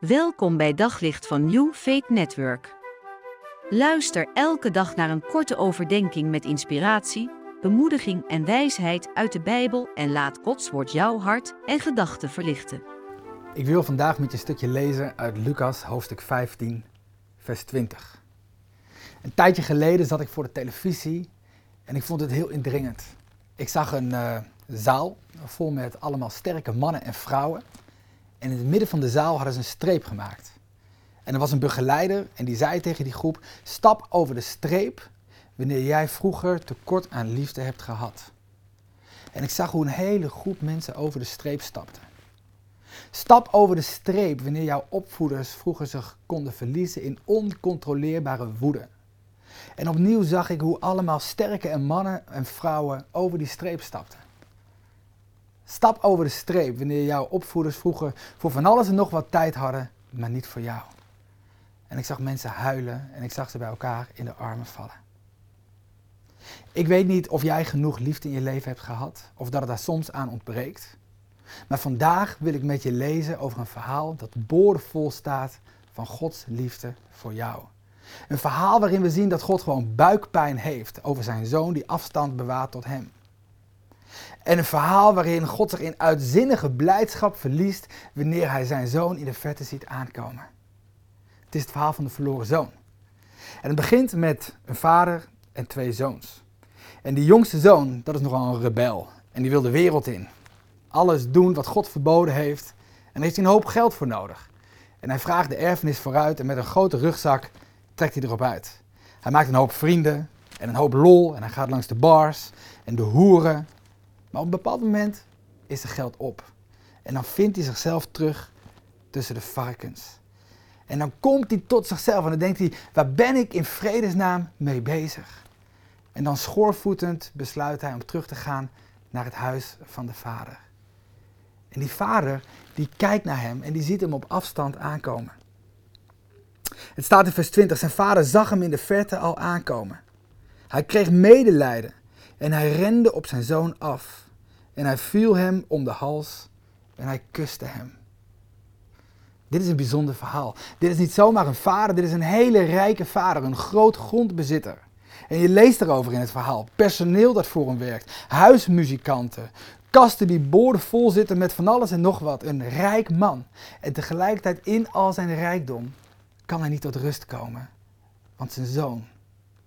Welkom bij Daglicht van New Faith Network. Luister elke dag naar een korte overdenking met inspiratie, bemoediging en wijsheid uit de Bijbel en laat Gods woord jouw hart en gedachten verlichten. Ik wil vandaag met je een stukje lezen uit Lucas hoofdstuk 15, vers 20. Een tijdje geleden zat ik voor de televisie en ik vond het heel indringend. Ik zag een uh, zaal vol met allemaal sterke mannen en vrouwen. En in het midden van de zaal hadden ze een streep gemaakt. En er was een begeleider en die zei tegen die groep: Stap over de streep wanneer jij vroeger tekort aan liefde hebt gehad. En ik zag hoe een hele groep mensen over de streep stapte. Stap over de streep wanneer jouw opvoeders vroeger zich konden verliezen in oncontroleerbare woede. En opnieuw zag ik hoe allemaal sterke mannen en vrouwen over die streep stapten. Stap over de streep wanneer jouw opvoeders vroeger voor van alles en nog wat tijd hadden, maar niet voor jou. En ik zag mensen huilen en ik zag ze bij elkaar in de armen vallen. Ik weet niet of jij genoeg liefde in je leven hebt gehad of dat het daar soms aan ontbreekt. Maar vandaag wil ik met je lezen over een verhaal dat boordevol staat van Gods liefde voor jou. Een verhaal waarin we zien dat God gewoon buikpijn heeft over zijn zoon die afstand bewaart tot hem. En een verhaal waarin God zich in uitzinnige blijdschap verliest wanneer hij zijn zoon in de verte ziet aankomen. Het is het verhaal van de verloren zoon. En het begint met een vader en twee zoons. En die jongste zoon, dat is nogal een rebel. En die wil de wereld in. Alles doen wat God verboden heeft. En daar heeft hij een hoop geld voor nodig. En hij vraagt de erfenis vooruit en met een grote rugzak trekt hij erop uit. Hij maakt een hoop vrienden en een hoop lol en hij gaat langs de bars en de hoeren maar op een bepaald moment is er geld op. En dan vindt hij zichzelf terug tussen de varkens. En dan komt hij tot zichzelf en dan denkt hij, waar ben ik in vredesnaam mee bezig? En dan schoorvoetend besluit hij om terug te gaan naar het huis van de vader. En die vader, die kijkt naar hem en die ziet hem op afstand aankomen. Het staat in vers 20, zijn vader zag hem in de verte al aankomen. Hij kreeg medelijden en hij rende op zijn zoon af. En hij viel hem om de hals en hij kuste hem. Dit is een bijzonder verhaal. Dit is niet zomaar een vader, dit is een hele rijke vader, een groot grondbezitter. En je leest erover in het verhaal. Personeel dat voor hem werkt, huismuzikanten, kasten die boordevol zitten met van alles en nog wat. Een rijk man. En tegelijkertijd in al zijn rijkdom kan hij niet tot rust komen. Want zijn zoon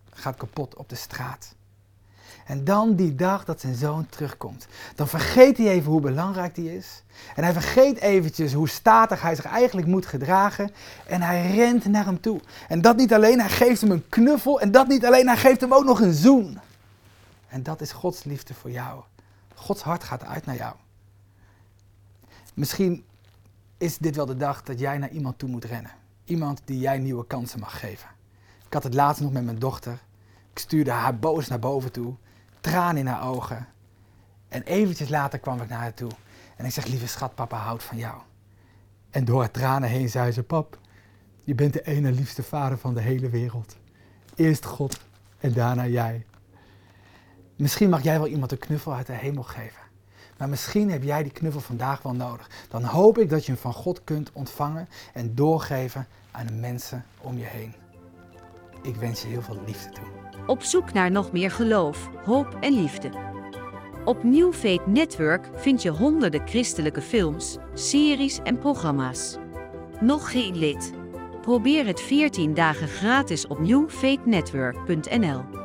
gaat kapot op de straat. En dan die dag dat zijn zoon terugkomt. Dan vergeet hij even hoe belangrijk hij is. En hij vergeet eventjes hoe statig hij zich eigenlijk moet gedragen. En hij rent naar hem toe. En dat niet alleen, hij geeft hem een knuffel. En dat niet alleen, hij geeft hem ook nog een zoen. En dat is Gods liefde voor jou. Gods hart gaat uit naar jou. Misschien is dit wel de dag dat jij naar iemand toe moet rennen. Iemand die jij nieuwe kansen mag geven. Ik had het laatst nog met mijn dochter. Ik stuurde haar boos naar boven toe tranen in haar ogen. En eventjes later kwam ik naar haar toe. En ik zeg, lieve schat, papa houdt van jou. En door haar tranen heen zei ze, pap, je bent de ene liefste vader van de hele wereld. Eerst God en daarna jij. Misschien mag jij wel iemand een knuffel uit de hemel geven. Maar misschien heb jij die knuffel vandaag wel nodig. Dan hoop ik dat je hem van God kunt ontvangen en doorgeven aan de mensen om je heen. Ik wens je heel veel liefde toe. Op zoek naar nog meer geloof, hoop en liefde. Op New Network vind je honderden christelijke films, series en programma's. Nog geen lid? Probeer het 14 dagen gratis op newfaithnetwork.nl.